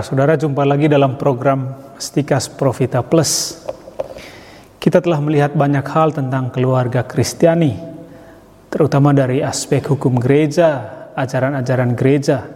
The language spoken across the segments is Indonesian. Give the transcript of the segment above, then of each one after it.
Saudara jumpa lagi dalam program Stikas Profita Plus. Kita telah melihat banyak hal tentang keluarga Kristiani, terutama dari aspek hukum gereja, ajaran-ajaran gereja.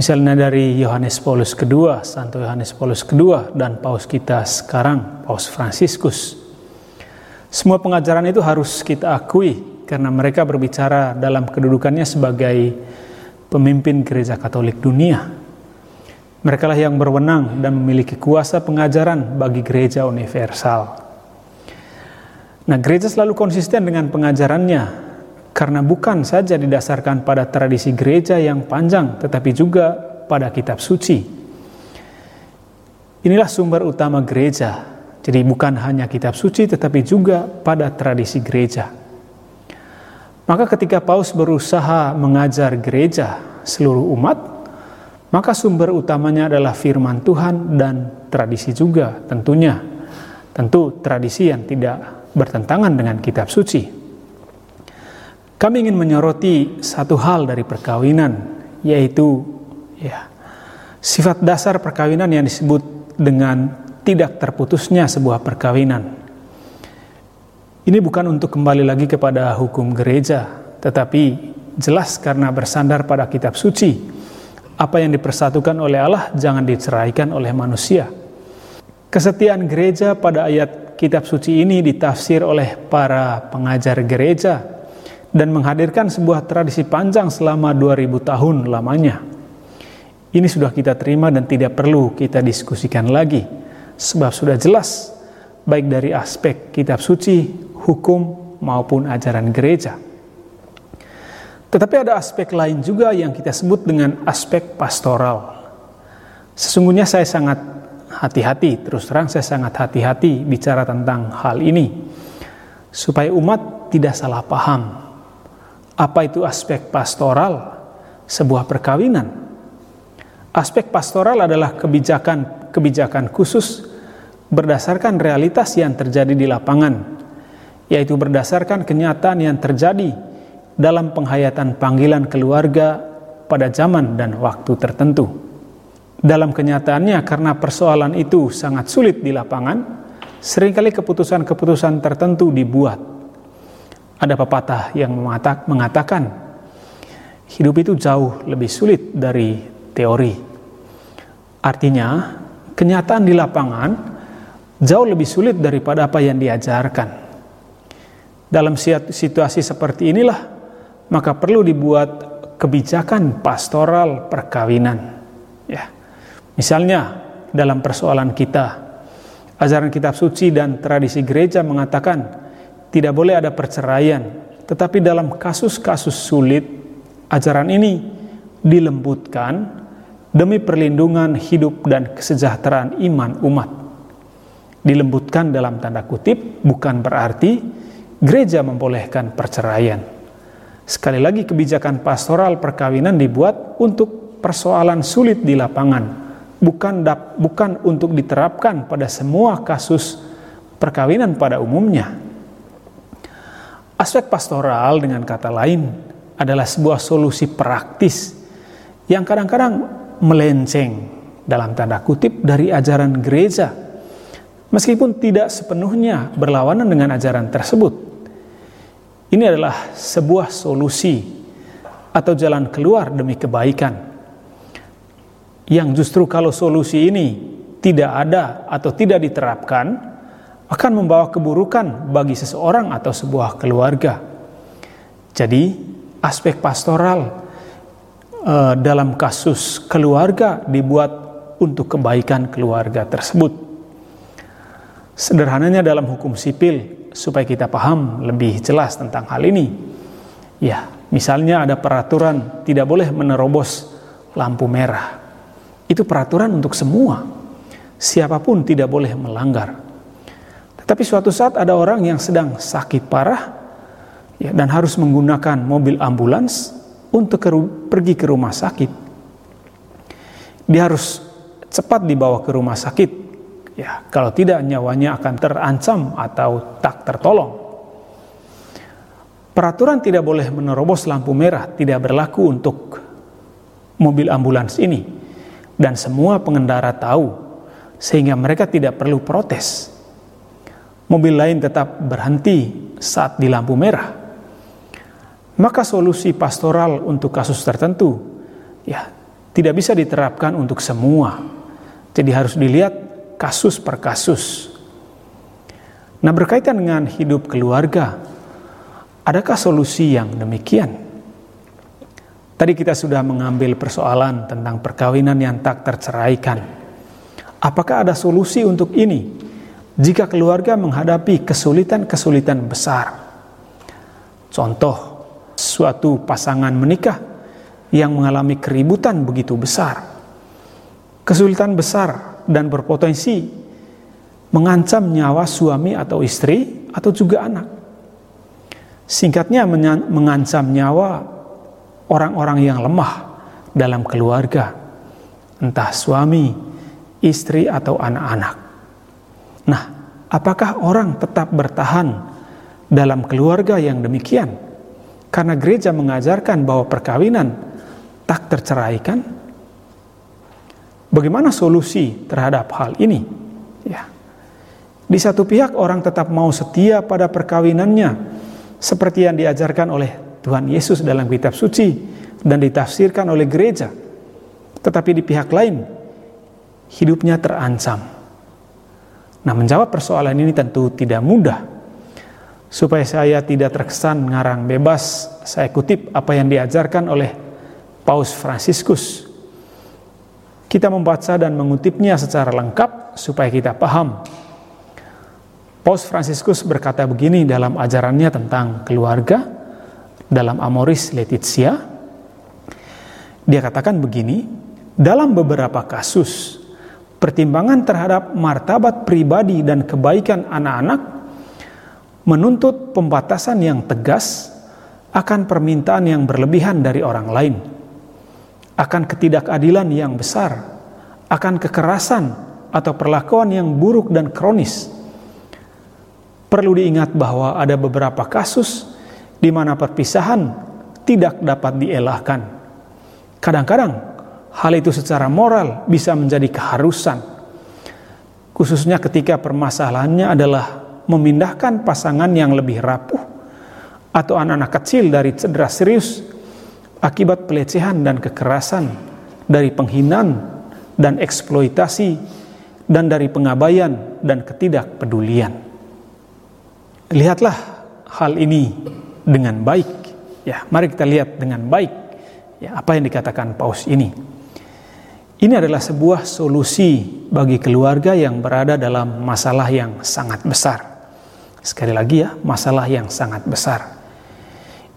Misalnya dari Yohanes Paulus II, Santo Yohanes Paulus II, dan Paus kita sekarang, Paus Fransiskus. Semua pengajaran itu harus kita akui karena mereka berbicara dalam kedudukannya sebagai pemimpin gereja Katolik dunia. Mereka lah yang berwenang dan memiliki kuasa pengajaran bagi gereja universal. Nah, gereja selalu konsisten dengan pengajarannya karena bukan saja didasarkan pada tradisi gereja yang panjang, tetapi juga pada kitab suci. Inilah sumber utama gereja. Jadi bukan hanya kitab suci tetapi juga pada tradisi gereja. Maka ketika Paus berusaha mengajar gereja seluruh umat, maka sumber utamanya adalah firman Tuhan dan tradisi juga tentunya. Tentu tradisi yang tidak bertentangan dengan kitab suci. Kami ingin menyoroti satu hal dari perkawinan, yaitu ya, sifat dasar perkawinan yang disebut dengan tidak terputusnya sebuah perkawinan. Ini bukan untuk kembali lagi kepada hukum gereja, tetapi jelas karena bersandar pada kitab suci apa yang dipersatukan oleh Allah jangan diceraikan oleh manusia. Kesetiaan gereja pada ayat kitab suci ini ditafsir oleh para pengajar gereja dan menghadirkan sebuah tradisi panjang selama 2000 tahun lamanya. Ini sudah kita terima dan tidak perlu kita diskusikan lagi sebab sudah jelas baik dari aspek kitab suci, hukum maupun ajaran gereja. Tetapi ada aspek lain juga yang kita sebut dengan aspek pastoral. Sesungguhnya saya sangat hati-hati, terus terang saya sangat hati-hati bicara tentang hal ini. Supaya umat tidak salah paham. Apa itu aspek pastoral sebuah perkawinan? Aspek pastoral adalah kebijakan-kebijakan khusus berdasarkan realitas yang terjadi di lapangan, yaitu berdasarkan kenyataan yang terjadi dalam penghayatan panggilan keluarga pada zaman dan waktu tertentu. Dalam kenyataannya, karena persoalan itu sangat sulit di lapangan, sering kali keputusan-keputusan tertentu dibuat. Ada pepatah yang mengatakan, hidup itu jauh lebih sulit dari teori. Artinya, kenyataan di lapangan jauh lebih sulit daripada apa yang diajarkan. Dalam situasi seperti inilah, maka perlu dibuat kebijakan pastoral perkawinan. Ya. Misalnya dalam persoalan kita, ajaran kitab suci dan tradisi gereja mengatakan tidak boleh ada perceraian, tetapi dalam kasus-kasus sulit ajaran ini dilembutkan demi perlindungan hidup dan kesejahteraan iman umat. Dilembutkan dalam tanda kutip bukan berarti gereja membolehkan perceraian Sekali lagi kebijakan pastoral perkawinan dibuat untuk persoalan sulit di lapangan, bukan dap, bukan untuk diterapkan pada semua kasus perkawinan pada umumnya. Aspek pastoral dengan kata lain adalah sebuah solusi praktis yang kadang-kadang melenceng dalam tanda kutip dari ajaran gereja meskipun tidak sepenuhnya berlawanan dengan ajaran tersebut. Ini adalah sebuah solusi atau jalan keluar demi kebaikan. Yang justru kalau solusi ini tidak ada atau tidak diterapkan, akan membawa keburukan bagi seseorang atau sebuah keluarga. Jadi, aspek pastoral uh, dalam kasus keluarga dibuat untuk kebaikan keluarga tersebut. Sederhananya dalam hukum sipil, supaya kita paham lebih jelas tentang hal ini. Ya, misalnya ada peraturan tidak boleh menerobos lampu merah. Itu peraturan untuk semua. Siapa pun tidak boleh melanggar. Tetapi suatu saat ada orang yang sedang sakit parah ya, dan harus menggunakan mobil ambulans untuk pergi ke rumah sakit. Dia harus cepat dibawa ke rumah sakit Ya, kalau tidak nyawanya akan terancam atau tak tertolong. Peraturan tidak boleh menerobos lampu merah tidak berlaku untuk mobil ambulans ini. dan semua pengendara tahu sehingga mereka tidak perlu protes. Mobil lain tetap berhenti saat di lampu merah. Maka solusi pastoral untuk kasus tertentu ya tidak bisa diterapkan untuk semua. Jadi harus dilihat kasus per kasus. Nah, berkaitan dengan hidup keluarga, adakah solusi yang demikian? Tadi kita sudah mengambil persoalan tentang perkawinan yang tak terceraikan. Apakah ada solusi untuk ini jika keluarga menghadapi kesulitan-kesulitan besar? Contoh, suatu pasangan menikah yang mengalami keributan begitu besar. Kesulitan besar dan berpotensi mengancam nyawa suami atau istri atau juga anak. Singkatnya mengancam nyawa orang-orang yang lemah dalam keluarga, entah suami, istri, atau anak-anak. Nah, apakah orang tetap bertahan dalam keluarga yang demikian? Karena gereja mengajarkan bahwa perkawinan tak terceraikan. Bagaimana solusi terhadap hal ini? Ya. Di satu pihak orang tetap mau setia pada perkawinannya seperti yang diajarkan oleh Tuhan Yesus dalam kitab suci dan ditafsirkan oleh gereja. Tetapi di pihak lain, hidupnya terancam. Nah, menjawab persoalan ini tentu tidak mudah. Supaya saya tidak terkesan ngarang bebas, saya kutip apa yang diajarkan oleh Paus Fransiskus. Kita membaca dan mengutipnya secara lengkap supaya kita paham. Paus Fransiskus berkata begini dalam ajarannya tentang keluarga, dalam Amoris Laetitia, dia katakan begini, dalam beberapa kasus, pertimbangan terhadap martabat pribadi dan kebaikan anak-anak menuntut pembatasan yang tegas akan permintaan yang berlebihan dari orang lain, akan ketidakadilan yang besar, akan kekerasan atau perlakuan yang buruk dan kronis. Perlu diingat bahwa ada beberapa kasus di mana perpisahan tidak dapat dielahkan. Kadang-kadang hal itu secara moral bisa menjadi keharusan. Khususnya ketika permasalahannya adalah memindahkan pasangan yang lebih rapuh atau anak-anak kecil dari cedera serius akibat pelecehan dan kekerasan, dari penghinaan dan eksploitasi, dan dari pengabaian dan ketidakpedulian. Lihatlah hal ini dengan baik. Ya, mari kita lihat dengan baik ya apa yang dikatakan paus ini. Ini adalah sebuah solusi bagi keluarga yang berada dalam masalah yang sangat besar. Sekali lagi ya, masalah yang sangat besar.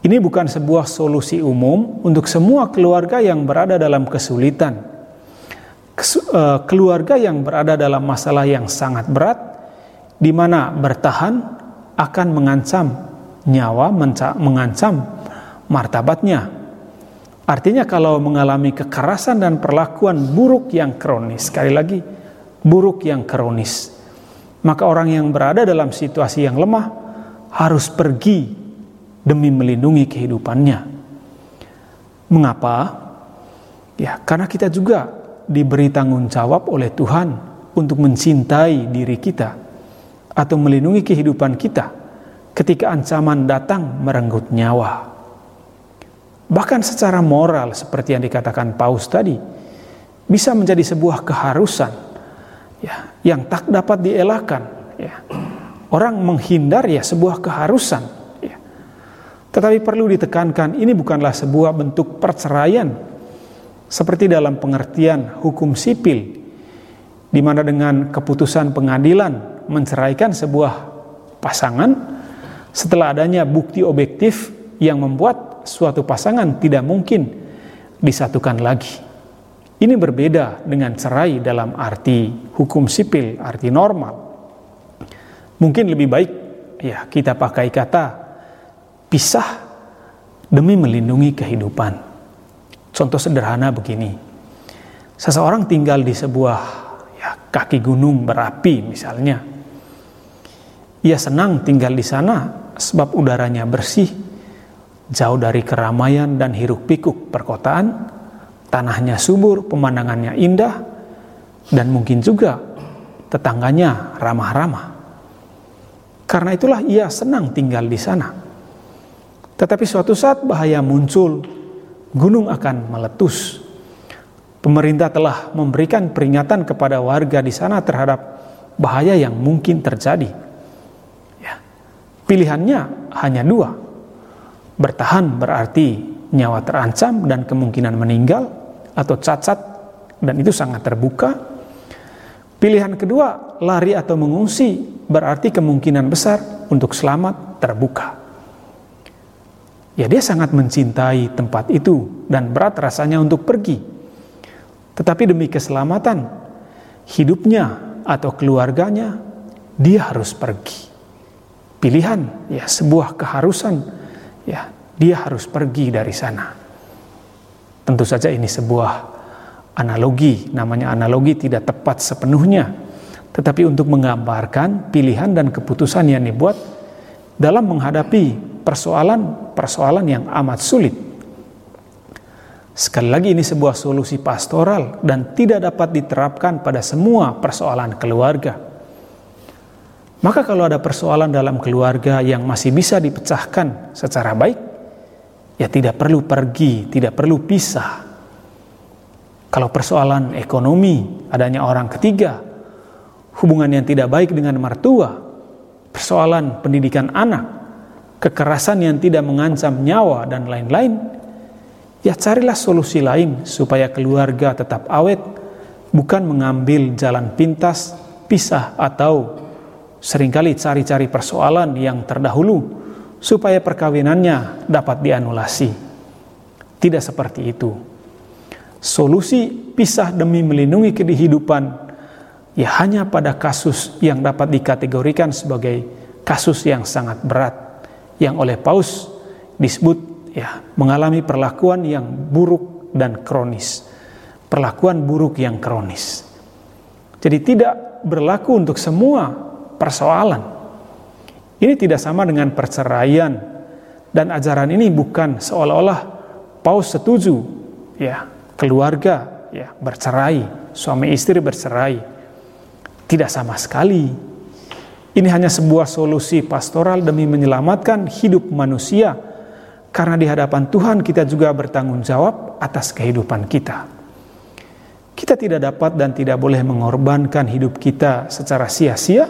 Ini bukan sebuah solusi umum untuk semua keluarga yang berada dalam kesulitan. Eh, keluarga yang berada dalam masalah yang sangat berat, di mana bertahan akan mengancam nyawa mengancam martabatnya. Artinya kalau mengalami kekerasan dan perlakuan buruk yang kronis, sekali lagi buruk yang kronis, maka orang yang berada dalam situasi yang lemah harus pergi demi melindungi kehidupannya. Mengapa? Ya, karena kita juga diberi tanggung jawab oleh Tuhan untuk mencintai diri kita atau melindungi kehidupan kita ketika ancaman datang merenggut nyawa. Bahkan secara moral seperti yang dikatakan Paus tadi, bisa menjadi sebuah keharusan ya, yang tak dapat dielakkan. Ya. Orang menghindar ya sebuah keharusan. Tetapi perlu ditekankan ini bukanlah sebuah bentuk perceraian seperti dalam pengertian hukum sipil di mana dengan keputusan pengadilan menceraikan sebuah pasangan setelah adanya bukti objektif yang membuat suatu pasangan tidak mungkin disatukan lagi. Ini berbeda dengan cerai dalam arti hukum sipil, arti normal. Mungkin lebih baik ya kita pakai kata pisah demi melindungi kehidupan. Contoh sederhana begini. Seseorang tinggal di sebuah ya, kaki gunung berapi misalnya ia senang tinggal di sana sebab udaranya bersih, jauh dari keramaian dan hiruk pikuk perkotaan, tanahnya subur, pemandangannya indah, dan mungkin juga tetangganya ramah-ramah. Karena itulah ia senang tinggal di sana. Tetapi suatu saat bahaya muncul, gunung akan meletus. Pemerintah telah memberikan peringatan kepada warga di sana terhadap bahaya yang mungkin terjadi. Ya. Pilihannya hanya dua. Bertahan berarti nyawa terancam dan kemungkinan meninggal atau cacat dan itu sangat terbuka. Pilihan kedua, lari atau mengungsi berarti kemungkinan besar untuk selamat terbuka. Ya dia sangat mencintai tempat itu dan berat rasanya untuk pergi. Tetapi demi keselamatan hidupnya atau keluarganya, dia harus pergi. Pilihan ya sebuah keharusan ya dia harus pergi dari sana. Tentu saja ini sebuah analogi, namanya analogi tidak tepat sepenuhnya, tetapi untuk menggambarkan pilihan dan keputusan yang dibuat dalam menghadapi persoalan-persoalan yang amat sulit. Sekali lagi ini sebuah solusi pastoral dan tidak dapat diterapkan pada semua persoalan keluarga. Maka kalau ada persoalan dalam keluarga yang masih bisa dipecahkan secara baik, ya tidak perlu pergi, tidak perlu pisah, kalau persoalan ekonomi, adanya orang ketiga, hubungan yang tidak baik dengan mertua, persoalan pendidikan anak, kekerasan yang tidak mengancam nyawa, dan lain-lain, ya carilah solusi lain supaya keluarga tetap awet, bukan mengambil jalan pintas, pisah, atau sering kali cari-cari persoalan yang terdahulu supaya perkawinannya dapat dianulasi. Tidak seperti itu. Solusi pisah demi melindungi kehidupan ya hanya pada kasus yang dapat dikategorikan sebagai kasus yang sangat berat yang oleh Paus disebut ya mengalami perlakuan yang buruk dan kronis. Perlakuan buruk yang kronis. Jadi tidak berlaku untuk semua persoalan. Ini tidak sama dengan perceraian dan ajaran ini bukan seolah-olah Paus setuju ya keluarga ya bercerai, suami istri bercerai. Tidak sama sekali. Ini hanya sebuah solusi pastoral demi menyelamatkan hidup manusia karena di hadapan Tuhan kita juga bertanggung jawab atas kehidupan kita. Kita tidak dapat dan tidak boleh mengorbankan hidup kita secara sia-sia,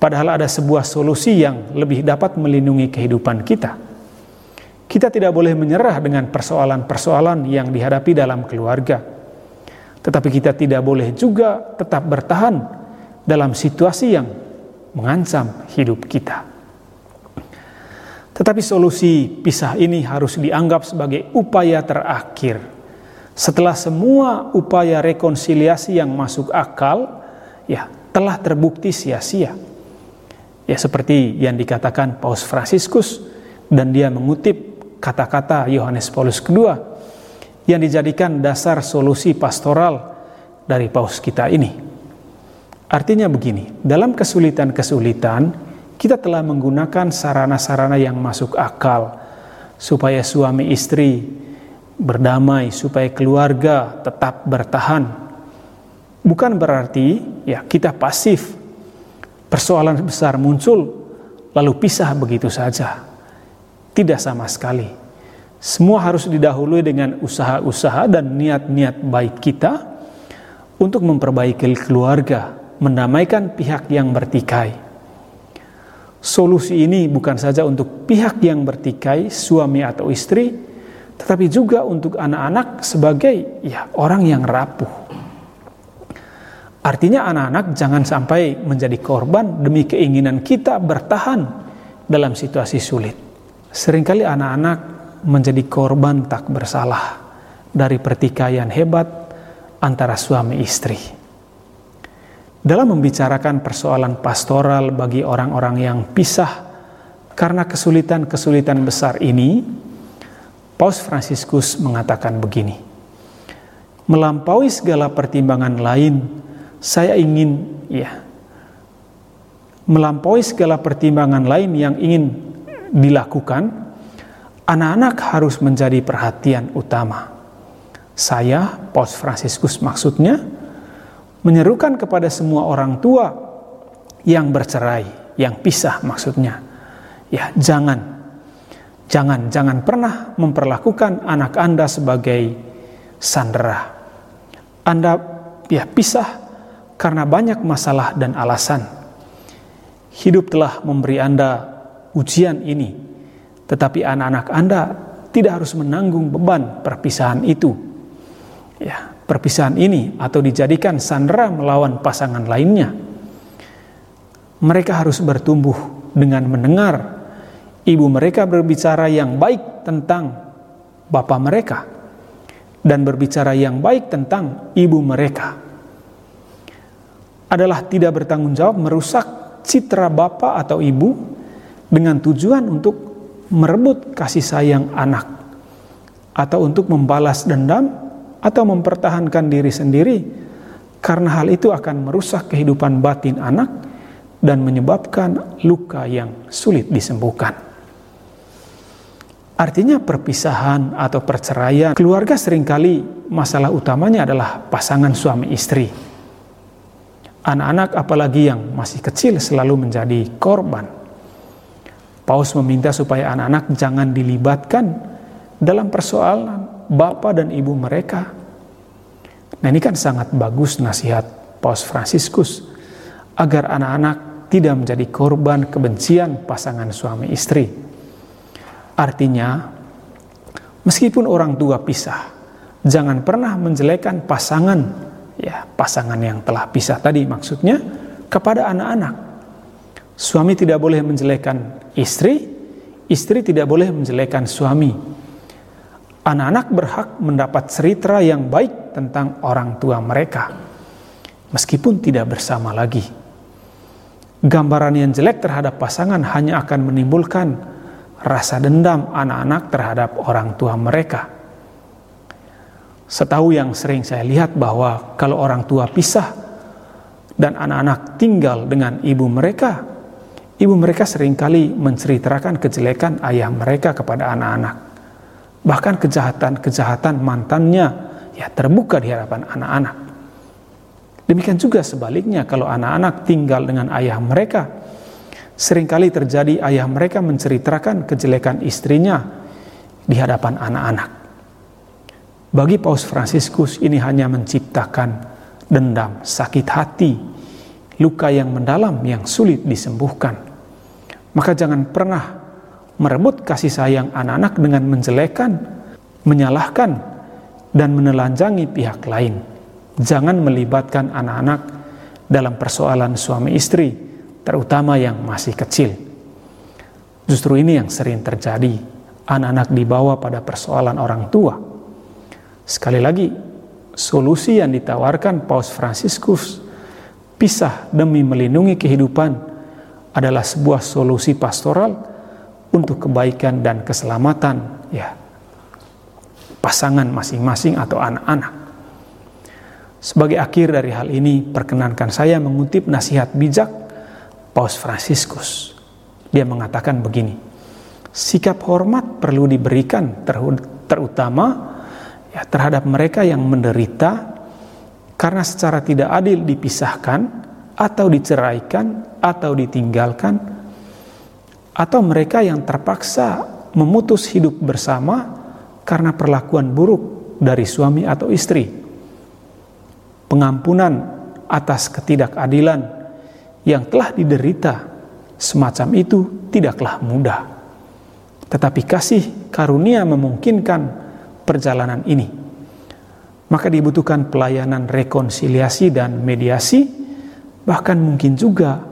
padahal ada sebuah solusi yang lebih dapat melindungi kehidupan kita. Kita tidak boleh menyerah dengan persoalan-persoalan yang dihadapi dalam keluarga. Tetapi kita tidak boleh juga tetap bertahan dalam situasi yang mengancam hidup kita. Tetapi solusi pisah ini harus dianggap sebagai upaya terakhir. Setelah semua upaya rekonsiliasi yang masuk akal, ya telah terbukti sia-sia. Ya seperti yang dikatakan Paus Fransiskus dan dia mengutip kata-kata Yohanes Paulus II yang dijadikan dasar solusi pastoral dari paus kita ini. Artinya begini, dalam kesulitan-kesulitan kita telah menggunakan sarana-sarana yang masuk akal supaya suami istri berdamai, supaya keluarga tetap bertahan. Bukan berarti ya kita pasif. Persoalan besar muncul lalu pisah begitu saja. Tidak sama sekali. Semua harus didahului dengan usaha-usaha dan niat-niat baik kita untuk memperbaiki keluarga, mendamaikan pihak yang bertikai. Solusi ini bukan saja untuk pihak yang bertikai, suami atau istri, tetapi juga untuk anak-anak sebagai ya orang yang rapuh. Artinya anak-anak jangan sampai menjadi korban demi keinginan kita bertahan dalam situasi sulit. Seringkali anak-anak menjadi korban tak bersalah dari pertikaian hebat antara suami istri. Dalam membicarakan persoalan pastoral bagi orang-orang yang pisah karena kesulitan-kesulitan besar ini, Paus Fransiskus mengatakan begini: "Melampaui segala pertimbangan lain, saya ingin ya melampaui segala pertimbangan lain yang ingin dilakukan, anak-anak harus menjadi perhatian utama. Saya, Paus Fransiskus maksudnya, menyerukan kepada semua orang tua yang bercerai, yang pisah maksudnya. Ya, jangan jangan jangan pernah memperlakukan anak Anda sebagai sandera. Anda ya pisah karena banyak masalah dan alasan. Hidup telah memberi Anda ujian ini, tetapi anak-anak Anda tidak harus menanggung beban perpisahan itu. Ya, perpisahan ini atau dijadikan sandera melawan pasangan lainnya. Mereka harus bertumbuh dengan mendengar ibu mereka berbicara yang baik tentang bapak mereka dan berbicara yang baik tentang ibu mereka. Adalah tidak bertanggung jawab merusak citra bapak atau ibu dengan tujuan untuk merebut kasih sayang anak atau untuk membalas dendam atau mempertahankan diri sendiri karena hal itu akan merusak kehidupan batin anak dan menyebabkan luka yang sulit disembuhkan. Artinya perpisahan atau perceraian keluarga sering kali masalah utamanya adalah pasangan suami istri. Anak-anak apalagi yang masih kecil selalu menjadi korban Paus meminta supaya anak-anak jangan dilibatkan dalam persoalan bapak dan ibu mereka. Nah ini kan sangat bagus nasihat Paus Fransiskus agar anak-anak tidak menjadi korban kebencian pasangan suami istri. Artinya, meskipun orang tua pisah, jangan pernah menjelekan pasangan, ya pasangan yang telah pisah tadi maksudnya kepada anak-anak Suami tidak boleh menjelekkan istri, istri tidak boleh menjelekkan suami. Anak-anak berhak mendapat cerita yang baik tentang orang tua mereka, meskipun tidak bersama lagi. Gambaran yang jelek terhadap pasangan hanya akan menimbulkan rasa dendam anak-anak terhadap orang tua mereka. Setahu yang sering saya lihat bahwa kalau orang tua pisah dan anak-anak tinggal dengan ibu mereka, Ibu mereka sering kali menceritakan kejelekan ayah mereka kepada anak-anak. Bahkan kejahatan-kejahatan mantannya ya terbuka di hadapan anak-anak. Demikian juga sebaliknya kalau anak-anak tinggal dengan ayah mereka, sering kali terjadi ayah mereka menceritakan kejelekan istrinya di hadapan anak-anak. Bagi Paus Fransiskus ini hanya menciptakan dendam, sakit hati, luka yang mendalam yang sulit disembuhkan. Maka jangan pernah merebut kasih sayang anak-anak dengan menjelekan, menyalahkan, dan menelanjangi pihak lain. Jangan melibatkan anak-anak dalam persoalan suami istri, terutama yang masih kecil. Justru ini yang sering terjadi, anak-anak dibawa pada persoalan orang tua. Sekali lagi, solusi yang ditawarkan Paus Fransiskus pisah demi melindungi kehidupan adalah sebuah solusi pastoral untuk kebaikan dan keselamatan ya pasangan masing-masing atau anak-anak. Sebagai akhir dari hal ini, perkenankan saya mengutip nasihat bijak Paus Fransiskus. Dia mengatakan begini, sikap hormat perlu diberikan terutama ya, terhadap mereka yang menderita karena secara tidak adil dipisahkan atau diceraikan atau ditinggalkan atau mereka yang terpaksa memutus hidup bersama karena perlakuan buruk dari suami atau istri. Pengampunan atas ketidakadilan yang telah diderita semacam itu tidaklah mudah. Tetapi kasih karunia memungkinkan perjalanan ini. Maka dibutuhkan pelayanan rekonsiliasi dan mediasi bahkan mungkin juga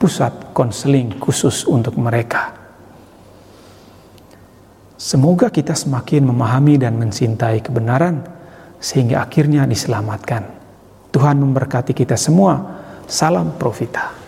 pusat konseling khusus untuk mereka. Semoga kita semakin memahami dan mencintai kebenaran sehingga akhirnya diselamatkan. Tuhan memberkati kita semua. Salam Profita.